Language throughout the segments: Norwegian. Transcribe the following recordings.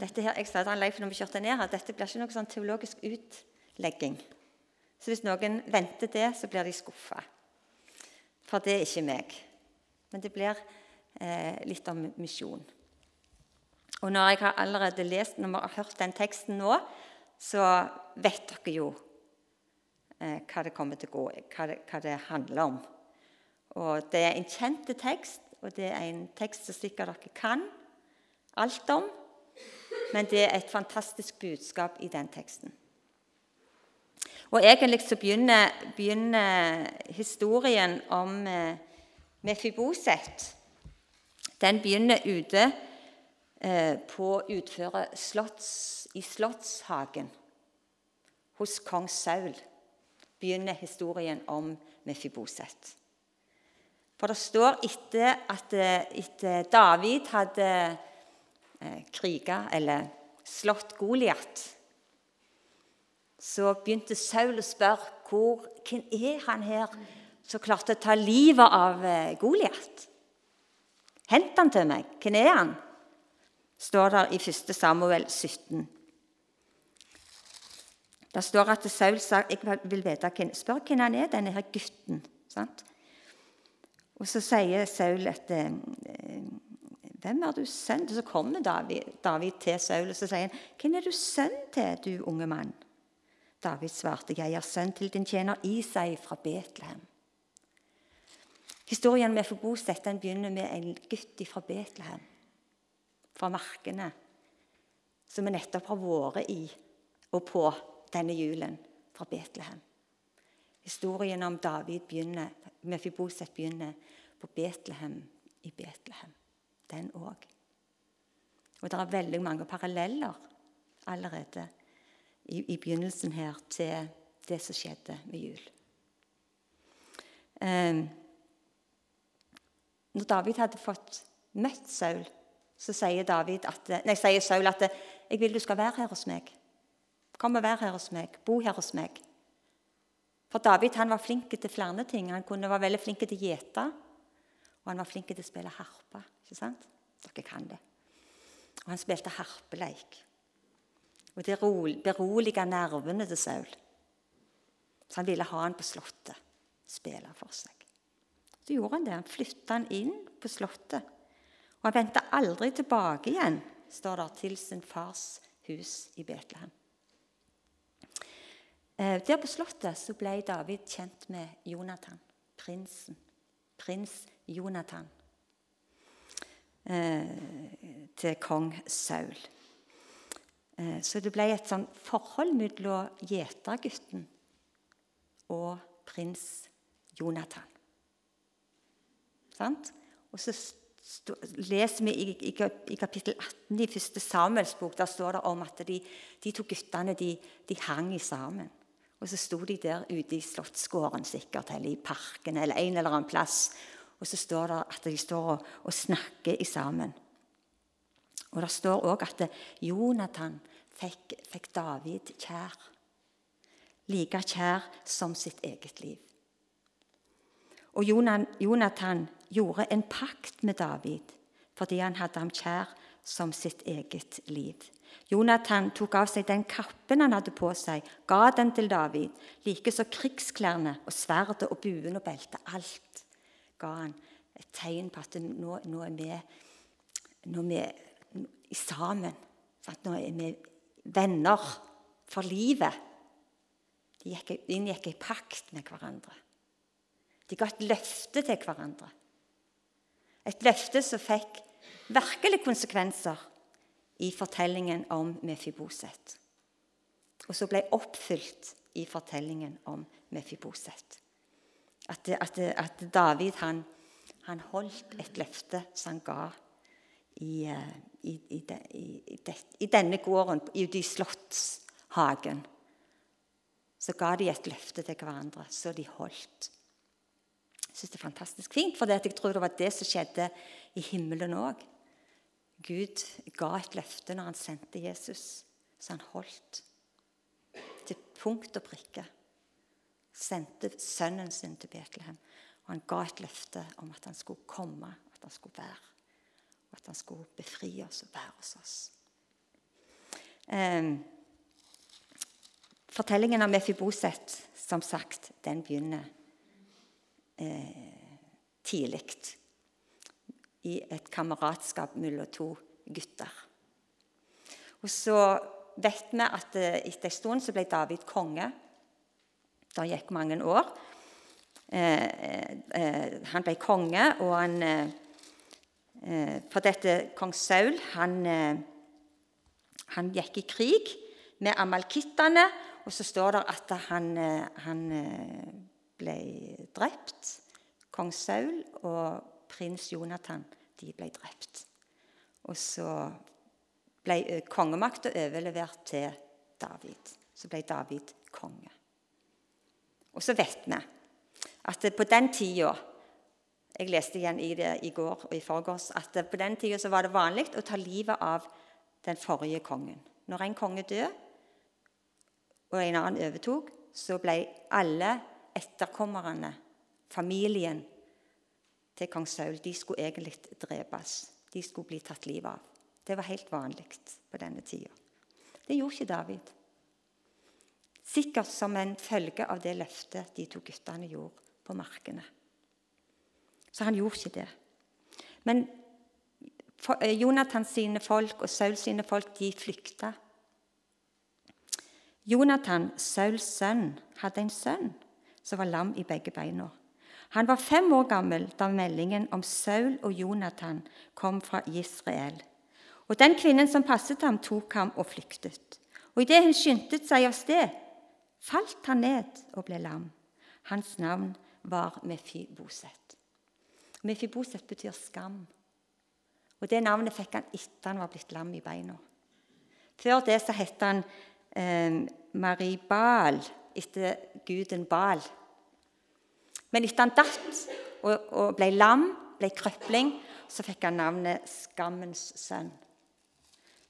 dette her, Jeg sa til Leif når vi kjørte ned her, dette blir ikke noe sånn teologisk utlegging. Så hvis noen venter det, så blir de skuffa. For det er ikke meg. Men det blir eh, litt om misjon. Og når jeg har allerede lest, når vi har hørt den teksten nå, så vet dere jo eh, hva det kommer til å gå hva det, hva det handler om. Og Det er en kjent tekst, og det er en tekst som sikkert dere kan alt om. Men det er et fantastisk budskap i den teksten. Og Egentlig så begynner, begynner historien om eh, Mefiboset Den begynner ute eh, på utføret slotts, i Slottshagen hos kong Saul. Begynner historien om Mefiboset. For det står etter at eh, etter David hadde kriga, eller slått Goliat så begynte Saul å spørre hvor, hvem er han her som klarte å ta livet av eh, Goliat. Hent han til meg. Hvem er han? står der i 1. Samuel 17. Der står at Saul sa jeg vil vite hvem, spør hvem han er, denne her gutten. Sant? Og så sier Saul at eh, hvem er du sønn til? Så kommer David, David til Saul og så sier han, hvem er du sønn til, du unge mann? David svarte, 'Jeg er sønn til din tjener Isai fra Betlehem'. Historien med Foboset begynner med en gutt fra Betlehem, fra markene, som vi nettopp har vært i og på denne julen fra Betlehem. Historien om David begynner, med Fiboset begynner på Betlehem i Betlehem. Den òg. Og det er veldig mange paralleller allerede i, i, begynnelsen her til det som skjedde med jul. Eh, når David hadde fått møtt Saul, så sier, David at, nei, sier Saul at 'Jeg vil du skal være her hos meg'. Kom og vær her hos meg. Bo her hos meg. For David han var flink til flere ting. Han kunne være veldig flink til å gjete, og han var flink til å spille harpe. Ikke sant? Dere kan det. Og han spilte harpeleik. Og det beroliga nervene til Saul. Så han ville ha han på slottet, spille for seg. Så gjorde han det. Han flytta han inn på slottet. Og han vendte aldri tilbake igjen, står det, til sin fars hus i Betlehem. Eh, der på slottet så ble David kjent med Jonathan, prinsen. Prins Jonathan til kong Saul. Eh, så det ble et sånn forhold mellom gjetergutten og prins Jonathan. Sant? Og så leser vi i, kapittel 18 i første Samuels bok, der står det om at de, de to guttene de, de hang sammen. Og så sto de der ute i Slottsgården sikkert, eller i parken eller en eller annen plass. Og så står det at de står og, og snakker sammen. Og Det står òg at Jonathan fikk, fikk, David kjær. Like kjær som sitt eget liv. Og Jonathan gjorde en pakt med David fordi han hadde ham kjær som sitt eget liv. Jonathan tok av seg den kappen han hadde på seg, ga den til David. Likeså krigsklærne og sverdet og buen og beltet. Alt ga han et tegn på at nå, nå er vi, nå er vi sammen. Nå er vi venner for livet. De inngikk en pakt med hverandre. De ga et løfte til hverandre. Et løfte som fikk virkelig konsekvenser i fortellingen om Mefiboset. Og som ble oppfylt i fortellingen om Mefiboset. At, at, at David han, han holdt et løfte som han ga i, i, i, i, i, i denne gården, ute i Slottshagen. Så ga de et løfte til hverandre, så de holdt. Jeg syns det er fantastisk fint, for jeg tror det var det som skjedde i himmelen òg. Gud ga et løfte når han sendte Jesus, så han holdt. Til punkt og prikke. Sendte sønnen sin til Betlehem. Og han ga et løfte om at han skulle komme, at han skulle være og at han skulle befri oss og være hos oss. eh, Fortellingen om Mefiboset, som sagt, den begynner eh, tidlig. I et kameratskap mellom to gutter. Og så vet vi at eh, etter en stund så ble David konge. Det gikk mange år. Eh, eh, han ble konge, og han For dette kong Saul han, han gikk i krig med amalkittene, og så står det at han, han ble drept. Kong Saul og prins Jonathan de ble drept. Og så ble kongemakta overlevert til David. Så ble David konge. Og så vet vi at på den tida Jeg leste igjen i det i går og i forgårs at på den tida var det vanlig å ta livet av den forrige kongen. Når en konge døde og en annen overtok, så ble alle etterkommerne, familien til kong Saul, de skulle egentlig drepes. De skulle bli tatt livet av. Det var helt vanlig på denne tida. Det gjorde ikke David. Sikkert som en følge av det løftet de to guttene gjorde på markene. Så han gjorde ikke det. Men eh, Jonathan sine folk og Saul sine folk de flykta. Jonathan, Sauls sønn, hadde en sønn som var lam i begge beina. Han var fem år gammel da meldingen om Saul og Jonathan kom fra Israel. Og den kvinnen som passet ham, tok ham og flyktet. Og idet hun skyndte seg av sted, falt han ned og ble lam. Hans navn var Mefiboset. Mefiboset betyr skam. Og Det navnet fikk han etter han var blitt lam i beina. Før det så het han eh, Maribal, etter guden Bal. Men etter han datt og, og ble lam, ble krøpling, så fikk han navnet Skammens sønn.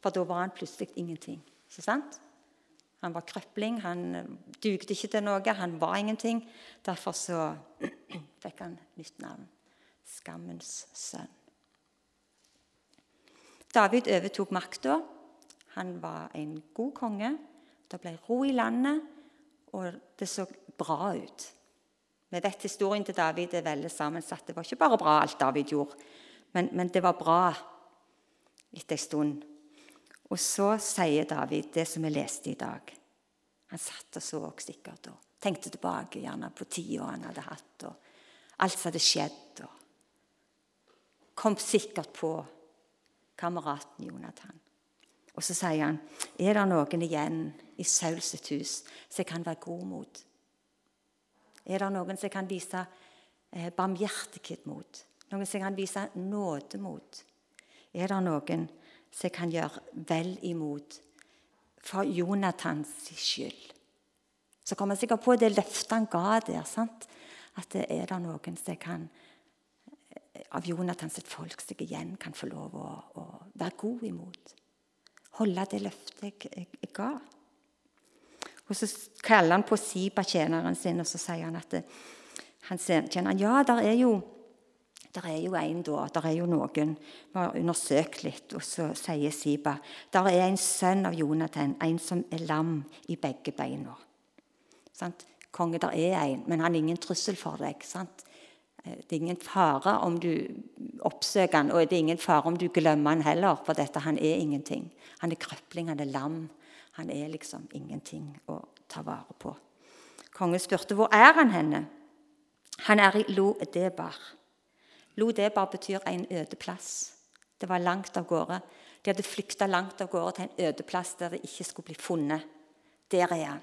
For da var han plutselig ingenting. Ikke sant? Han var krøpling, han eh, dugde ikke til noe, han var ingenting. Derfor så fikk han nytt navn. Skammens sønn. David overtok makta. Han var en god konge. Det ble ro i landet, og det så bra ut. Vi vet historien til David er veldig sammensatt. Det var ikke bare bra alt David gjorde, men, men det var bra etter en stund. Og så sier David det som vi leste i dag. Han satt og så sikkert og tenkte tilbake gjerne på tida han hadde hatt, og alt som hadde skjedd. og Kom sikkert på kameraten Jonathan. Og så sier han, 'Er det noen igjen i Saul sitt hus som jeg kan være god mot?' Er det noen som jeg kan vise eh, barmhjertighet mot? Noen som jeg kan vise nåde mot? Er det noen som jeg kan gjøre vel imot for Jonathans skyld. Så kom jeg sikkert på det løftet han ga der. sant? At det er det noen som kan av Jonathans folk som igjen kan få lov å, å være god imot. Holde det løftet jeg, jeg, jeg, ga. Og Så kaller han på Siba, tjeneren sin, og så sier han at det, han tjener, ja, der er jo det er jo en da, der er jo noen Vi har undersøkt litt, og så sier Siba der er en sønn av Jonathan, en som er lam i begge beina. Sant? Konge, der er en, men han er ingen trussel for deg. Sant? Eh, det er ingen fare om du oppsøker han, og det er ingen fare om du glemmer han heller, for dette, han er ingenting. Han er krøpling, han er lam. Han er liksom ingenting å ta vare på. Kongen spurte hvor er han henne. Han er i Lo Debar. Lodebar betyr en øde plass. Det var langt av gårde. De hadde flykta langt av gårde til en øde plass der det ikke skulle bli funnet. Der er han.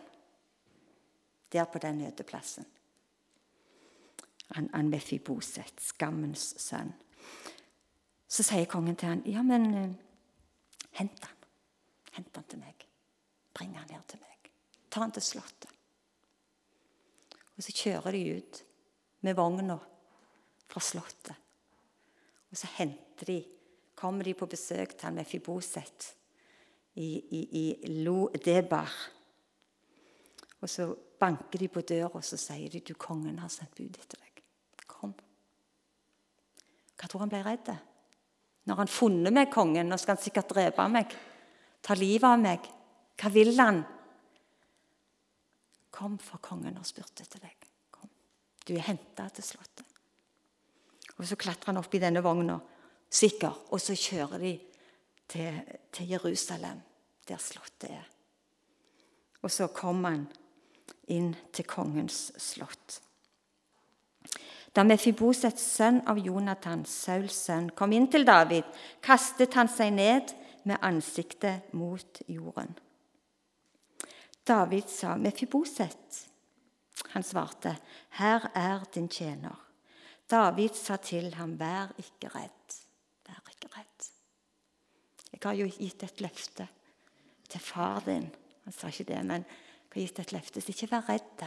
Der på den øde plassen. Han, han Mefiboset, skammens sønn. Så sier kongen til han, 'Ja, men uh, hent han. Hent han til meg. Bring han her til meg. Ta han til slottet.' Og så kjører de ut med vogna fra slottet. Og så henter de, kommer de på besøk til han med Fiboset i, i, i Lo Debar. Og så banker de på døra og så sier de, du, kongen har sendt bud etter deg. Kom. Hva tror han ble redd? Når han funnet meg, kongen, nå skal han sikkert drepe meg. Ta livet av meg. Hva vil han? Kom, for kongen har spurt etter deg. Kom. Du er henta til slottet. Og Så klatrer han opp i denne vogna, sikker, og så kjører de til, til Jerusalem, der slottet er. Og så kom han inn til kongens slott. Da Mefibosets sønn av Jonathan, Sauls sønn, kom inn til David, kastet han seg ned med ansiktet mot jorden. David sa, 'Mefiboset.' Han svarte, 'Her er din tjener.' David sa til ham, 'Vær ikke redd, vær ikke redd.' Jeg har jo gitt et løfte til far din. Han sa ikke det, men jeg har gitt et løfte, så ikke vær redd.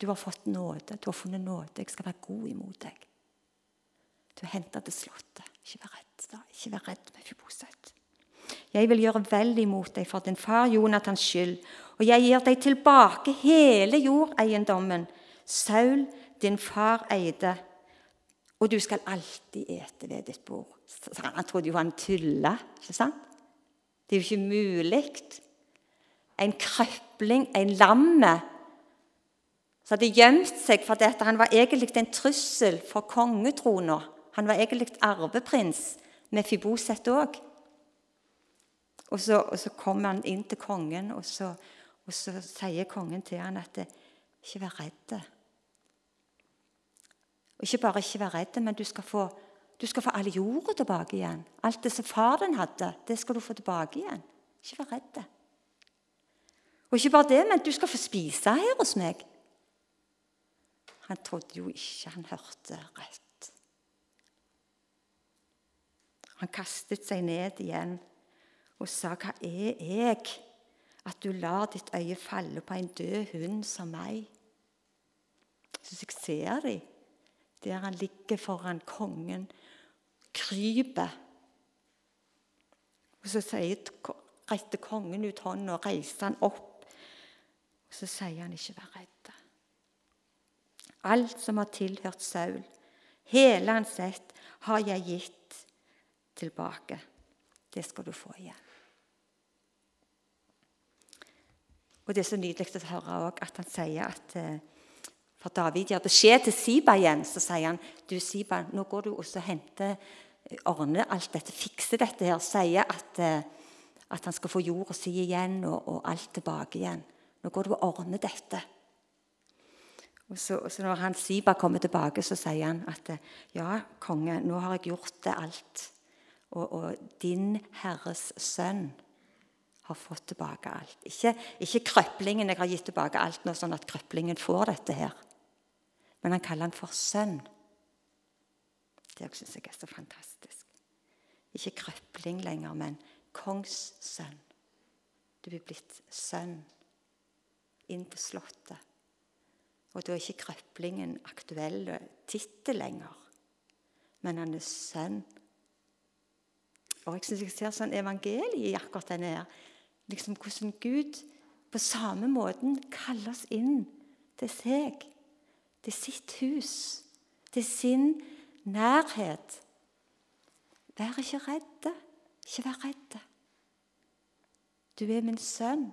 Du har fått nåde, du har funnet nåde. Jeg skal være god imot deg. Du er henta til slottet. Ikke vær redd da. Ikke vær redd med Fiboset. Jeg vil gjøre vel imot deg for din far Jonathans skyld, og jeg gir deg tilbake hele jordeiendommen Saul, din far, eide, og du skal alltid ete ved ditt bord. Han trodde jo han tulla, ikke sant? Det er jo ikke mulig. En krøpling, en lamme, som hadde gjemt seg fordi han var egentlig en trussel for kongetrona. Han var egentlig arveprins med Fiboset òg. Og og så kommer han inn til kongen, og så, og så sier kongen til han at ikke vær redd. Og ikke bare ikke være redd, men du skal få, du skal få all jorda tilbake igjen. Alt det som far din hadde, det skal du få tilbake igjen. Ikke vær redd. Og ikke bare det, men du skal få spise her hos meg. Han trodde jo ikke han hørte rett. Han kastet seg ned igjen og sa, 'Hva er jeg, at du lar ditt øye falle på en død hund som meg?' Så jeg ser de, der han ligger foran kongen, kryper. Og Så retter kongen ut hånden og reiser han opp. Og Så sier han, 'Ikke vær redd'. Alt som har tilhørt Saul, hele hans ett, har jeg gitt tilbake. Det skal du få igjen. Og Det er så nydelig å høre også at han sier at eh, For David gir beskjed til Siba igjen, så sier han du Siba, nå går du og henter eh, ordner alt dette, fikser dette her. Sier at, eh, at han skal få jorda si igjen og, og, alt tilbake igjen. Nå går du og ordner dette. Og så, og så Når han Siba kommer tilbake, så sier han at ja, konge, nå har jeg gjort det alt og, og din Herres sønn har fått tilbake alt. Ikke, ikke krøplingen jeg har gitt tilbake alt nå, sånn at krøplingen får dette her. Men han kaller han for sønn. Det syns jeg er så fantastisk. Ikke krøpling lenger, men kongssønn. Du er blitt sønn inn på Slottet. Og da er ikke krøplingen aktuell tittel lenger, men han er sønn og jeg syns jeg ser sånn evangeliet i akkurat denne her. Liksom Hvordan Gud på samme måten kaller oss inn til seg, til sitt hus, til sin nærhet. Vær ikke redde. Ikke vær redde. Du er min sønn.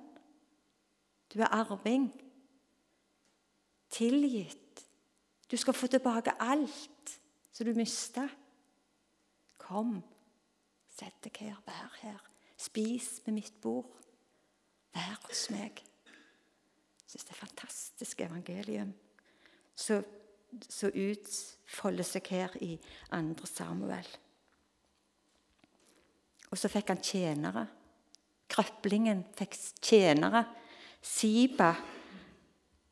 Du er arving. Tilgitt. Du skal få tilbake alt som du mista. Kom. Sett deg her, vær her. Spis ved mitt bord. Vær hos meg. Jeg syns det er fantastisk evangelium som utfolder seg her i 2. Samuel. Og så fikk han tjenere. Krøplingen fikk tjenere. Siba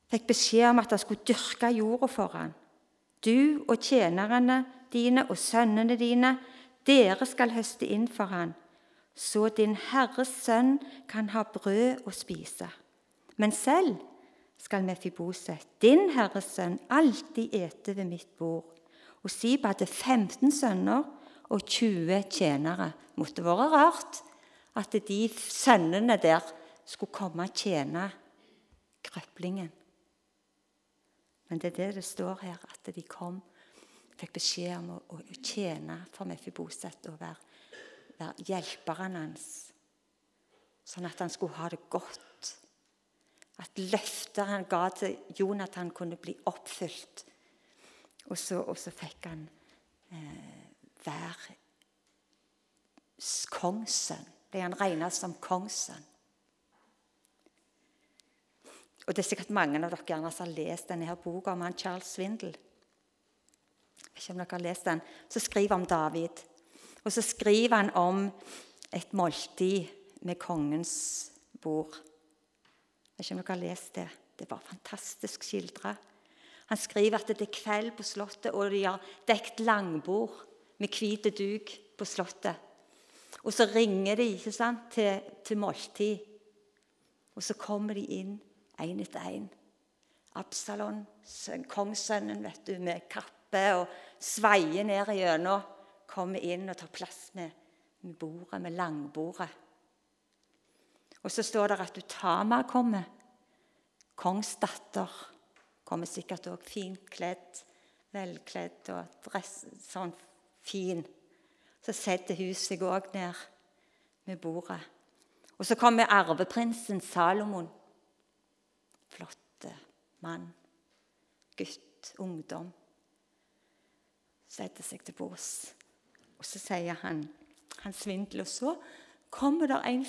fikk beskjed om at han skulle dyrke jorda for ham. Du og tjenerne dine og sønnene dine dere skal høste inn for han, så din Herres sønn kan ha brød å spise. Men selv skal Mefiboset, din Herres sønn, alltid ete ved mitt bord. Og Siba hadde 15 sønner og 20 tjenere. Måtte være rart at de sønnene der skulle komme og tjene krøplingen. Men det er det det står her, at de kom fikk beskjed om å, å, tjene for Mefiboset og være, være hjelperen hans. sånn at han skulle ha det godt. At løftet han ga til Jonathan, kunne bli oppfylt. Og så, og så fikk han eh, være kongssønn. Ble han regna som kongssønn. Og Det er sikkert mange av dere gjerne som har lest denne her boka om han Charles Swindle. Jeg vet ikke om dere har lest den. Så skriver om David. Og så skriver han om et måltid med kongens bord. Jeg vet ikke om dere har lest det. Det var fantastisk skildra. Han skriver at det er kveld på Slottet, og de har dekt langbord med hvit duk på Slottet. Og så ringer de ikke sant, til, til måltid. Og så kommer de inn én etter én. Absalon, kongssønnen, vet du, med kappe og sveier ned igjennom. Kommer inn og tar plass med, med bordet, med langbordet. Og så står det at Utama kommer. Kongsdatter. Kommer sikkert òg fint kledd, velkledd og dress, sånn fin. Så setter hun seg òg ned med bordet. Og så kommer arveprinsen Salomon. Flotte mann, gutt, ungdom. Setter seg til bords. Og så sier han han svindler. Og så kommer det en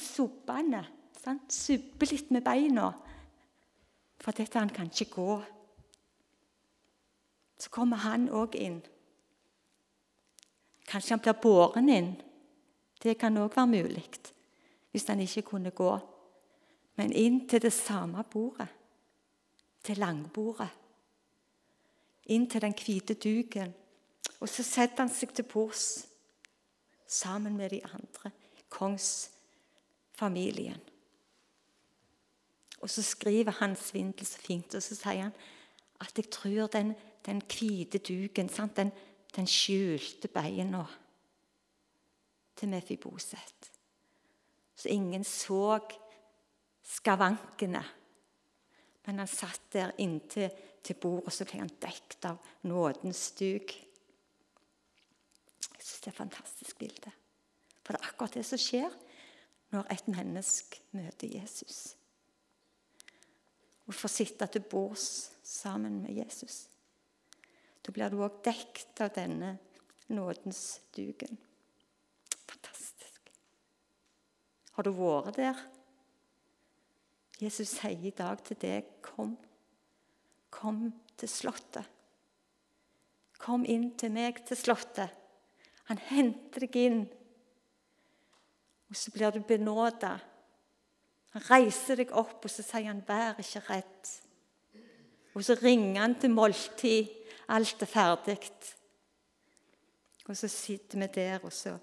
soppende. Subbe litt med beina. For dette han kan ikke gå så kommer han òg inn. Kanskje han blir båren inn. Det kan òg være mulig hvis han ikke kunne gå. Men inn til det samme bordet, til langbordet. Inn til den hvite duken. Og så setter han seg til bords sammen med de andre. Kongsfamilien. Og så skriver han svindel så fint, og så sier han at jeg tror den den hvite duken, sant? den, den skjulte beina til Mefiboset. Så ingen så skavankene. Men han satt der inntil til bordet, så ble han dekket av nådens duk. Jeg syns det er et fantastisk bilde. For det er akkurat det som skjer når et menneske møter Jesus. Og får sitte til bords sammen med Jesus. Da blir du òg dekt av denne nådens duken. Fantastisk. Har du vært der? Jesus sier i dag til deg, kom. Kom til Slottet. Kom inn til meg til Slottet. Han henter deg inn. Og så blir du benåda. Han reiser deg opp, og så sier han, 'Vær ikke redd'. Og så ringer han til måltid. Alt er ferdig. Og så sitter vi der, og så,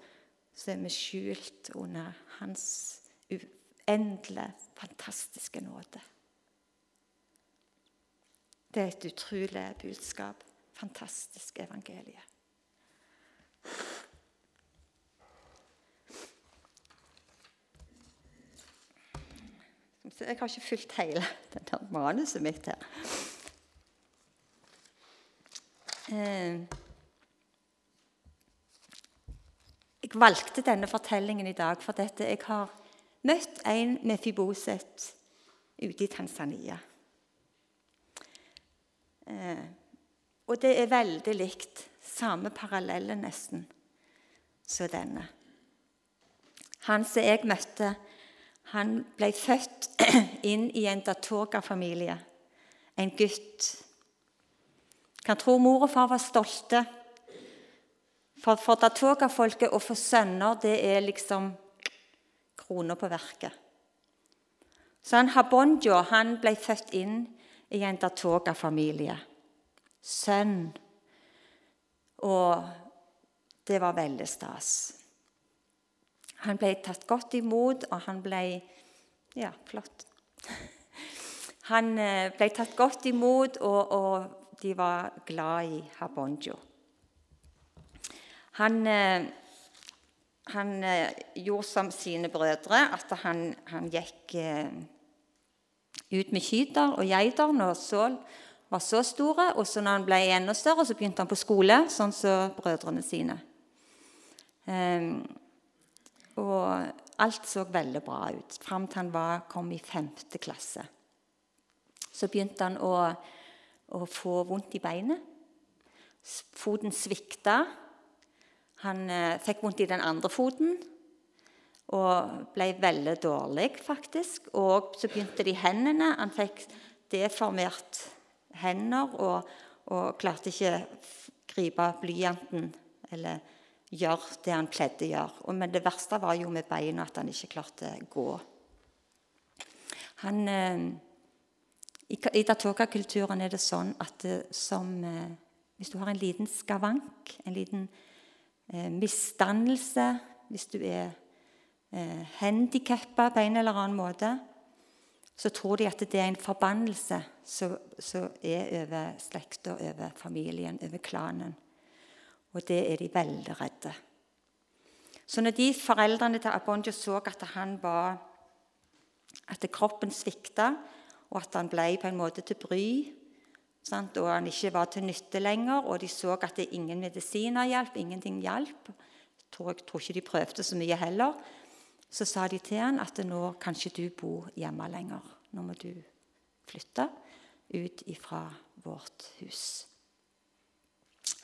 så er vi skjult under hans uendelige, fantastiske nåde. Det er et utrolig budskap. Fantastisk evangelie. Jeg har ikke fulgt hele dette manuset mitt her. Eh, jeg valgte denne fortellingen i dag fordi jeg har møtt en mefiboset ute i Tanzania. Eh, og det er veldig likt. Samme parallelle, nesten, som denne. Han som jeg møtte, han ble født inn i en Datoga-familie. En gutt kan tro mor og far var stolte. For, for Datoga-folket å få sønner, det er liksom krona på verket. Så han Habonjo han ble født inn i en Datoga-familie. Sønn. Og det var veldig stas. Han ble tatt godt imot, og han ble Ja, flott. Han eh, ble tatt godt imot, og, og de var glad i Habonjo. Han, eh, han eh, gjorde som sine brødre, at han, han gikk ut med kyter og geiter når Saul var så store. Og så når han ble enda større, så begynte han på skole, sånn som brødrene sine. Og alt så veldig bra ut fram til han var, kom i femte klasse. Så begynte han å, å få vondt i beinet. Foten svikta. Han eh, fikk vondt i den andre foten og ble veldig dårlig, faktisk. Og så begynte det i hendene. Han fikk deformert hender og, og klarte ikke gripe blyanten eller gjøre det han pleide å gjøre. Men det verste var jo med beina, at han ikke klarte å gå. Han, eh, I, i datoka-kulturen er det sånn at det, som, eh, hvis du har en liten skavank, en liten eh, misdannelse, hvis du er eh, handikappa på en eller annen måte, så tror de at det er en forbannelse som er over slekta, over familien, over klanen. Og det er de veldig redde. Så når de foreldrene til Abonjo så at han var at kroppen svikta, og at han ble på en måte til bry, sant? og han ikke var til nytte lenger, og de så at det ingen medisiner hjalp, ingenting hjalp Jeg tror, ikke de prøvde så mye heller så sa de til han at nå kan ikke du bo hjemme lenger. Nå må du flytte ut ifra vårt hus.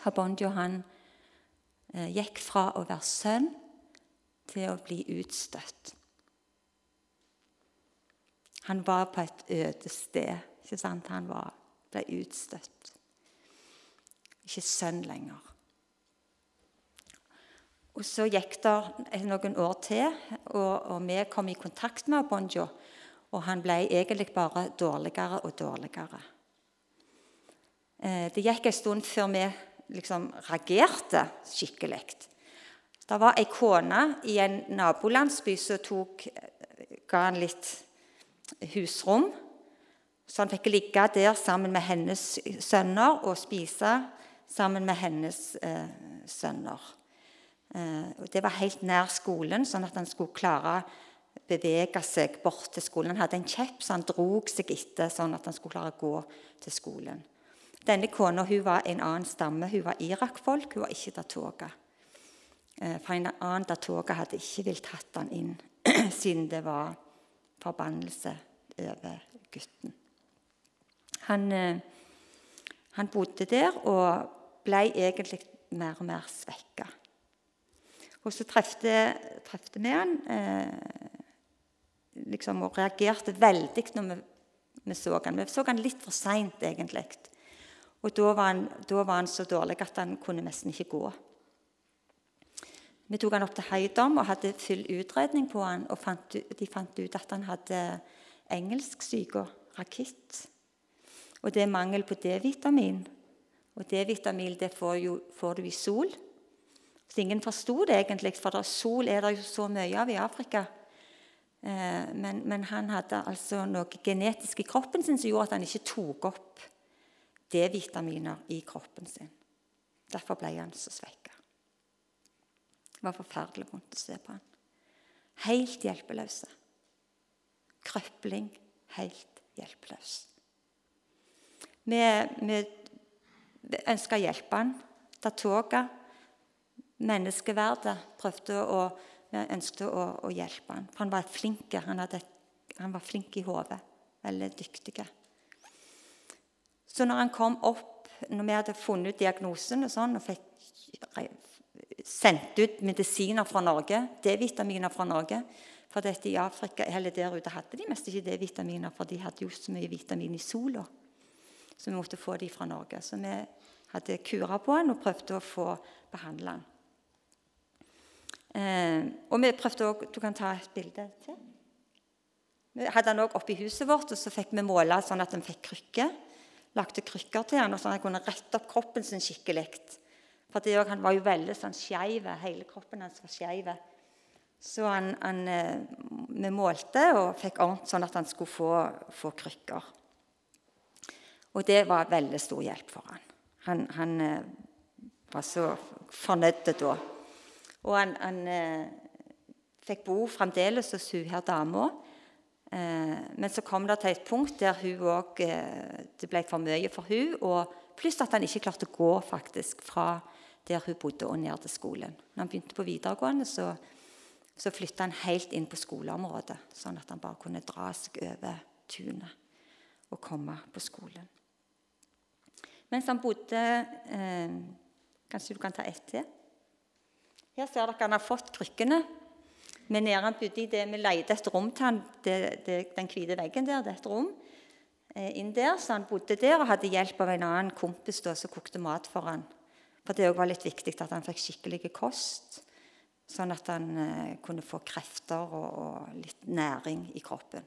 Habondio han gikk fra å være sønn til å bli utstøtt. Han var på et øde sted. ikke sant? Han var, ble utstøtt. Ikke sønn lenger. Og Så gikk det noen år til, og, og vi kom i kontakt med Bonjo. Og han ble egentlig bare dårligere og dårligere. Eh, det gikk en stund før vi liksom reagerte skikkelig. Det var ei kone i en nabolandsby som tok, ga han litt husrom. Så han fikk ligge der sammen med hennes sønner og spise sammen med hennes eh, sønner. Eh, det var helt nær skolen, sånn at han skulle klare å bevege seg bort til skolen. Han hadde en kjepp så han drog seg etter, sånn at han skulle klare å gå til skolen. Denne kona var en annen stamme. Hun var Irak-folk, hun var ikke datoga. Eh, for en annen datoga hadde ikke villet tatt han inn, siden det var forbannelse over gutten. Han, eh, han bodde der og ble egentlig mer og mer svekka. Og så trefte, vi han eh, liksom, og reagerte veldig når vi, vi, så han. Vi så han litt for seint, egentlig. Og da var, han, da var, han, så dårlig at han kunne nesten ikke gå. Vi tok han opp til Heidom og hadde full utredning på han, og fant, de fant ut at han hadde engelsksyke, rakitt. Og det er mangel på D-vitamin. Og D-vitamin det får, jo, får du i sol. Så ingen forsto det egentlig, for sol er det jo så mye av i Afrika. Eh, men, men, han hadde altså noe genetisk i kroppen sin som gjorde at han ikke tok opp D-vitaminer i kroppen sin. Derfor ble han så svekka. Det var forferdelig vondt å se på han. Helt hjelpeløse. Krøpling. Helt hjelpeløs. Vi, vi ønska å hjelpe han. Ta toget menneskeverdet. Prøvde å, ønsket å, å, hjelpe han. For han var flink. Han, hadde, han var flink i hodet. Veldig dyktig. Så når han kom opp, når vi hadde funnet ut diagnosen og sånn, og fikk sendt ut medisiner fra Norge, D-vitaminer fra Norge For dette i Afrika, eller der ute hadde de mest ikke D-vitaminer, for de hadde jo så mye vitamin i sola. Så vi måtte få de fra Norge. Så vi hadde kura på han og prøvde å få behandla han. Eh, og vi prøvde også, Du kan ta et bilde til. Vi hadde han òg oppe i huset vårt, og så fikk vi måle sånn at han fikk krykker. Lagde krykker til han, og sånn at han kunne rette opp kroppen sin skikkelig. For det, Han var jo veldig sånn skeiv. Hele kroppen hans var skeiv. Så han, han, eh, vi målte og fikk ordnet sånn at han skulle få, få, krykker. Og det var veldig stor hjelp for han. Han, han eh, var så fornøyd da. Og han, eh, fikk bo fremdeles hos hun her dama. Eh, men så kom det til et punkt der også, eh, det ble for mye for hun, og Pluss at han ikke klarte å gå faktisk fra der hun bodde, og ned til skolen. Når han begynte på videregående, så, Så flytta han helt inn på skoleområdet, sånn at han bare kunne dra seg over tunet og komme på skolen. Mens han bodde eh, Kanskje du kan ta ett til? Her ser dere han har fått krykkene. Men nede han bodde i det vi leide et rom til han, det, det, den hvite veggen der. det er et rom eh, inn der, Så han bodde der og hadde hjelp av en annen kompis da, som kokte mat for han. For det var litt viktig at han fikk skikkelig kost. Sånn at han eh, kunne få krefter og, og, litt næring i kroppen.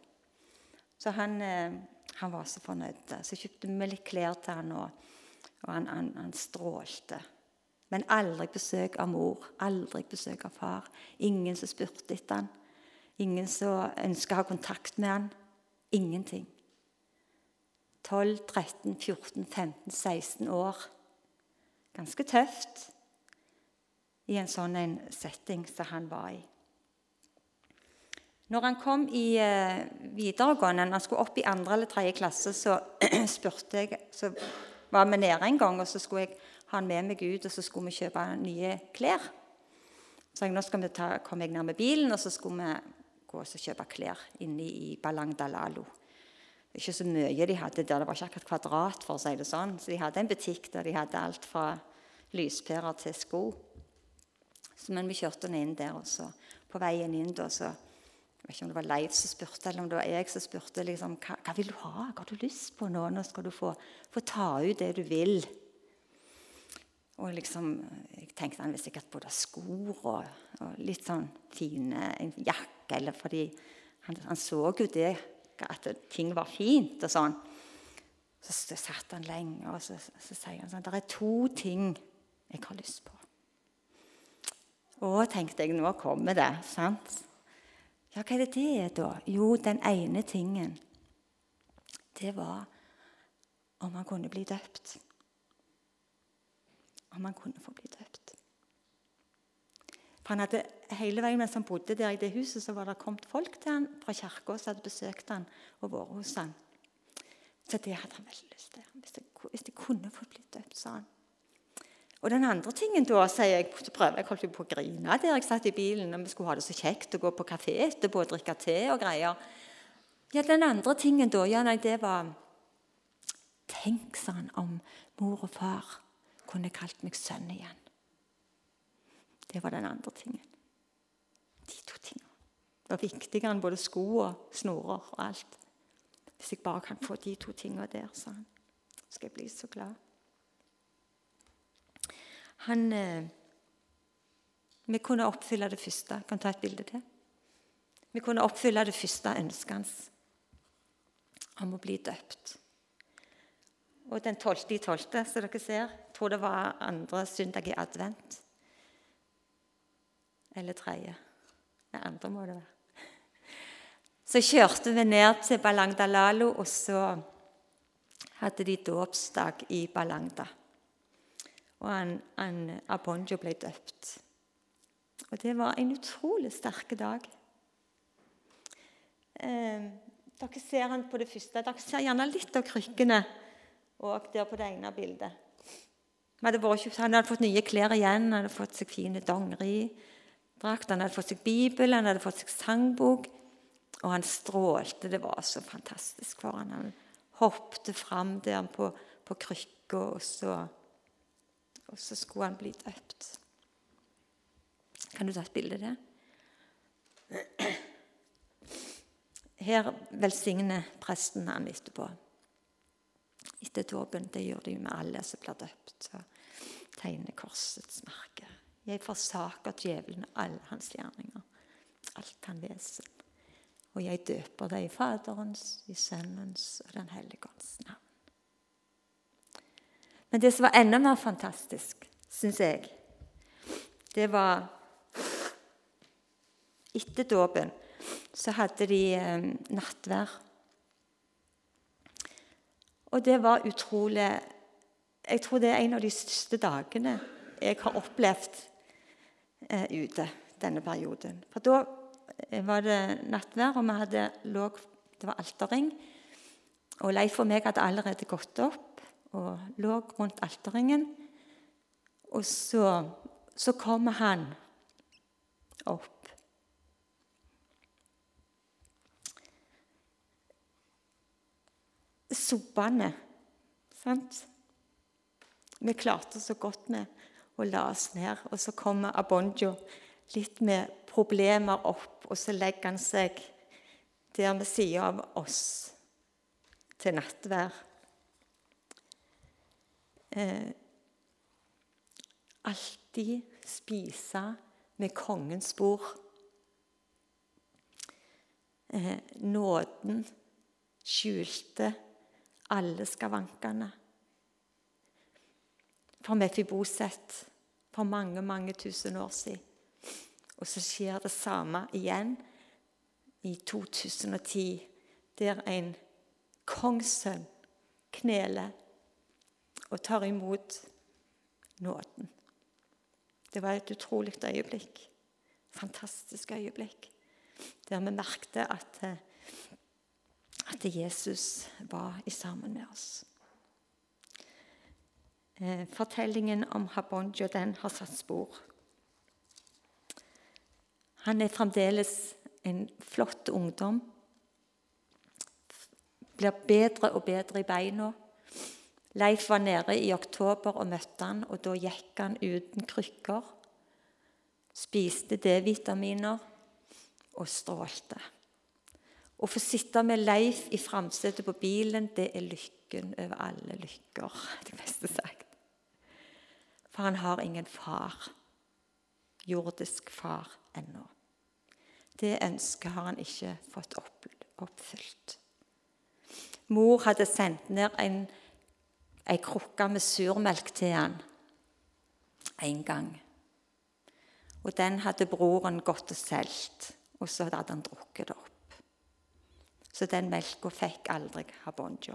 Så han, eh, han var så fornøyd. Så kjøpte vi litt klær til han, og, og han, han, han strålte. Men aldri besøk av mor, aldri besøk av far. Ingen som spurte etter han. Ingen som ønska å ha kontakt med han. Ingenting. 12, 13, 14, 15, 16 år. Ganske tøft i en sånn en setting som han var i. Når han kom i uh, videregående, når han skulle opp i andre eller tredje klasse, så spurte jeg Så var vi nede en gang, og så skulle jeg han med meg ut, og så skulle vi kjøpe nye klær. Så jeg, nå skal vi ta, kom jeg nærme bilen, og så skulle vi gå og kjøpe klær inne i Balang Dalalo. Ikke så mye de hadde der. Det var ikke akkurat kvadrat, for å si det sånn. Så de hadde en butikk der de hadde alt fra lyspærer til sko. Så, men vi kjørte inn der, og så på veien inn da, så jeg vet ikke om det var Leif som spurte, eller om det var jeg som spurte. Liksom, hva, hva, vil du ha? Hva har du lyst på nå? Nå skal du få, få ta ut det du vil. Og liksom, jeg tenkte han ville sikkert både skor og, og, litt sånn fine en jakke. eller fordi han, han, så jo det, at ting var fint og sånn. Så, så satt han lenge, og så, så, sier han sånn Det er to ting jeg har lyst på. Og tenkte jeg, nå kommer det. sant? Ja, hva er det det er, da? Jo, den ene tingen, det var om han kunne bli døpt om han kunne få bli døpt. For han hadde, Hele veien mens han bodde der i det huset, så var det kommet folk til han fra kirka som hadde besøkt han og vært hos han. Så det hadde han veldig lyst til. Hvis jeg, hvis jeg kunne få bli døpt, sa han. Og den andre tingen da, sier jeg, så prøver jeg holdt på å grine der jeg satt i bilen. og Vi skulle ha det så kjekt å gå på kafé etterpå og drikke te og greier. Ja, Den andre tingen da, ja, nei, det var Tenk, sa han, om mor og far kunne kalt meg sønn igjen. Det var den andre tingen. De to tingene det var viktigere enn både sko og snorer og alt. Hvis jeg bare kan få de to tingene der, sa han, skal jeg bli så glad. Han eh, Vi kunne oppfylle det første. Jeg kan ta et bilde til. Vi kunne oppfylle det første ønsket hans om å bli døpt. Og den 12. i 12., som dere ser, tror det var andre søndag i advent. Eller tredje. Det andre må det være. Så kjørte vi ned til Balangdalalo, og så hadde de dåpsdag i Balangda. Og han, han, Abonjo ble døpt. Og det var en utrolig sterk dag. Eh, dere ser han på det første. Dere ser gjerne litt av krykkene og der på det ene bildet. Hadde han hadde fått nye klær igjen, han hadde fått seg fine dongeridrakt, han hadde fått seg bibel, han hadde fått seg sangbok. Og han strålte. Det var så fantastisk for han. Han hoppet fram der på, på krykka, og så, og så skulle han bli døpt. Kan du ta et bilde der? Her velsigner presten han etterpå etter dåpen. Det gjør de med alle som blir døpt. og tegner korsets merke. Jeg forsaker djevelen og alle hans gjerninger, alt han vesen. Og jeg døper deg i Faderens, i Sønnens og Den hellige ånds navn. Men det som var enda mer fantastisk, syns jeg, det var Etter dåpen så hadde de eh, nattvær og det var utrolig Jeg tror det er en av de største dagene jeg har opplevd eh, ute denne perioden. For da eh, var det nattvær, og vi hadde låg, det var alterring. Og Leif og meg hadde allerede gått opp og lå rundt alterringen. Og så, så kommer han opp soppende. Sant? Vi klarte så godt med å la oss ned, og så kommer Abonjo litt med problemer opp, og så legger han seg der ved sida av oss til nattvær. Eh, alltid spise med kongens bord. Eh, nåden skjulte alle skavankene. For Mefiboset for mange, mange tusen år siden. Og så skjer det samme igjen i 2010, der en kongssønn kneler og tar imot nåden. Det var et utrolig øyeblikk. Fantastisk øyeblikk. Der vi merket at, eh, at Jesus var i sammen med oss. Eh, fortellingen om Habonjo den har satt spor. Han er fremdeles en flott ungdom. Blir bedre og bedre i beina. Leif var nede i oktober og møtte han, og da gikk han uten krykker. Spiste D-vitaminer og strålte. Å få sitte med Leif i framsetet på bilen, det er lykken over alle lykker. det beste sagt. For han har ingen far, jordisk far, ennå. Det ønsket har han ikke fått oppfylt. Mor hadde sendt ned en, en krukke med surmelk til han en gang. Og den hadde broren gått og solgt, og så hadde han drukket det opp. Så den melka fikk aldri Habonjo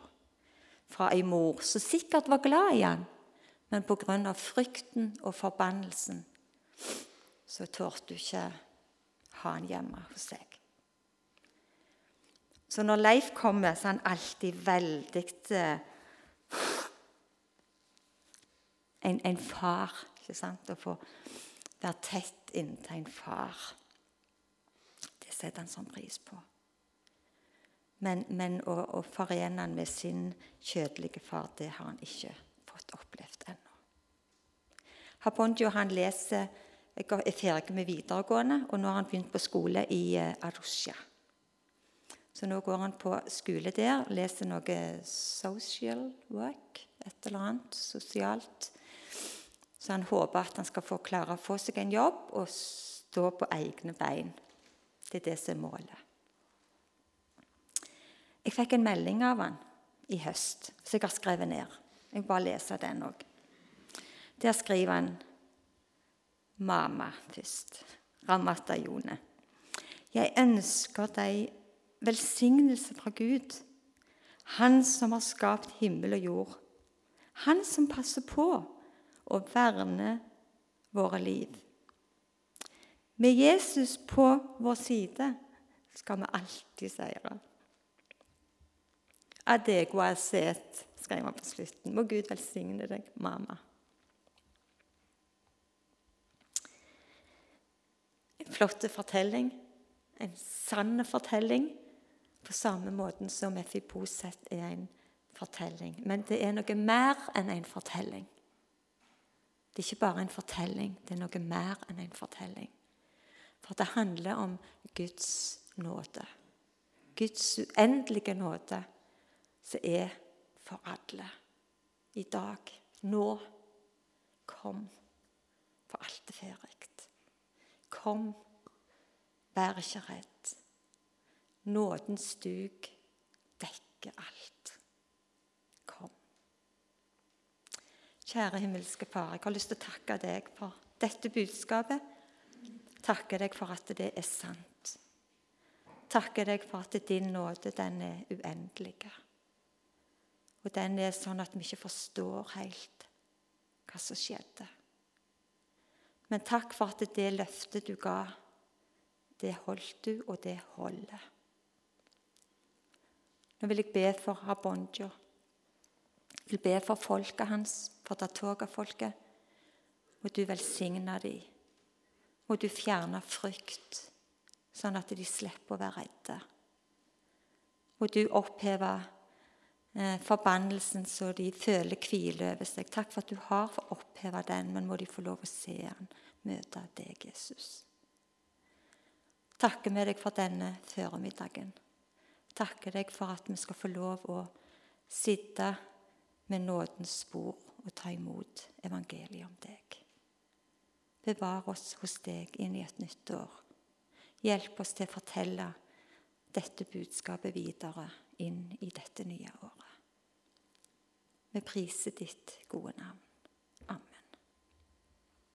fra ei mor som sikkert var glad i han, men pga. frykten og forbannelsen så torde du ikke ha han hjemme hos seg. Så når Leif kommer, så er han alltid veldig eh, en, en, far. ikke sant? Å få være tett inntil en far. Det setter han sånn pris på. Men, men å, å forene han med sin kjødelige far, det har han ikke fått opplevd ennå. Habonjo han leser, er ferdig med videregående, og nå har han begynt på skole i eh, Arusha. Så nå går han på skole der, leser noe social work, et eller annet sosialt. Så han håper at han skal få klare å få seg en jobb og stå på egne bein. Det er det som er målet. Jeg fikk en melding av han i høst, så jeg har skrevet ned. Jeg bare leser den òg. Der skriver han mamma først. Ramata Jone. Jeg ønsker deg velsignelse fra Gud, Han som har skapt himmel og jord. Han som passer på å verne våre liv. Med Jesus på vår side skal vi alltid seire. Adego set», skrev han på slutten. Må Gud velsigne deg, mamma. En flott fortelling, en sann fortelling, på samme måten som Efiposet er en fortelling. Men det er noe mer enn en fortelling. Det er ikke bare en fortelling, det er noe mer enn en fortelling. For det handler om Guds nåde. Guds uendelige nåde som er for alle. I dag, nå, kom, for alt er ferdig. Kom, vær ikke redd. Nådens duk dekker alt. Kom. Kjære himmelske Far, jeg har lyst til å takke deg for dette budskapet. Takke deg for at det er sant. Takke deg for at din nåde, den er uendelig. Og den er sånn at vi ikke forstår helt hva som skjedde. Men takk for at det løftet du ga, det holdt du, og det holder. Nå vil jeg be for Habonjo. Jeg vil be for folket hans, for Datoga-folket. Må du velsigne dem. Må du fjerne frykt, sånn at de slipper å være redde. Må du oppheve eh, forbannelsen så de føler hvile over seg. Takk for at du har for oppheva den, men må de få lov å se den, møte deg, Jesus. Takker vi deg for denne formiddagen. Takker deg for at vi skal få lov å sitte med nådens spor og ta imot evangeliet om deg. Bevar oss hos deg inn i et nytt år. Hjelp oss til å fortelle dette budskapet videre inn i dette nye året. Vi priser ditt gode navn.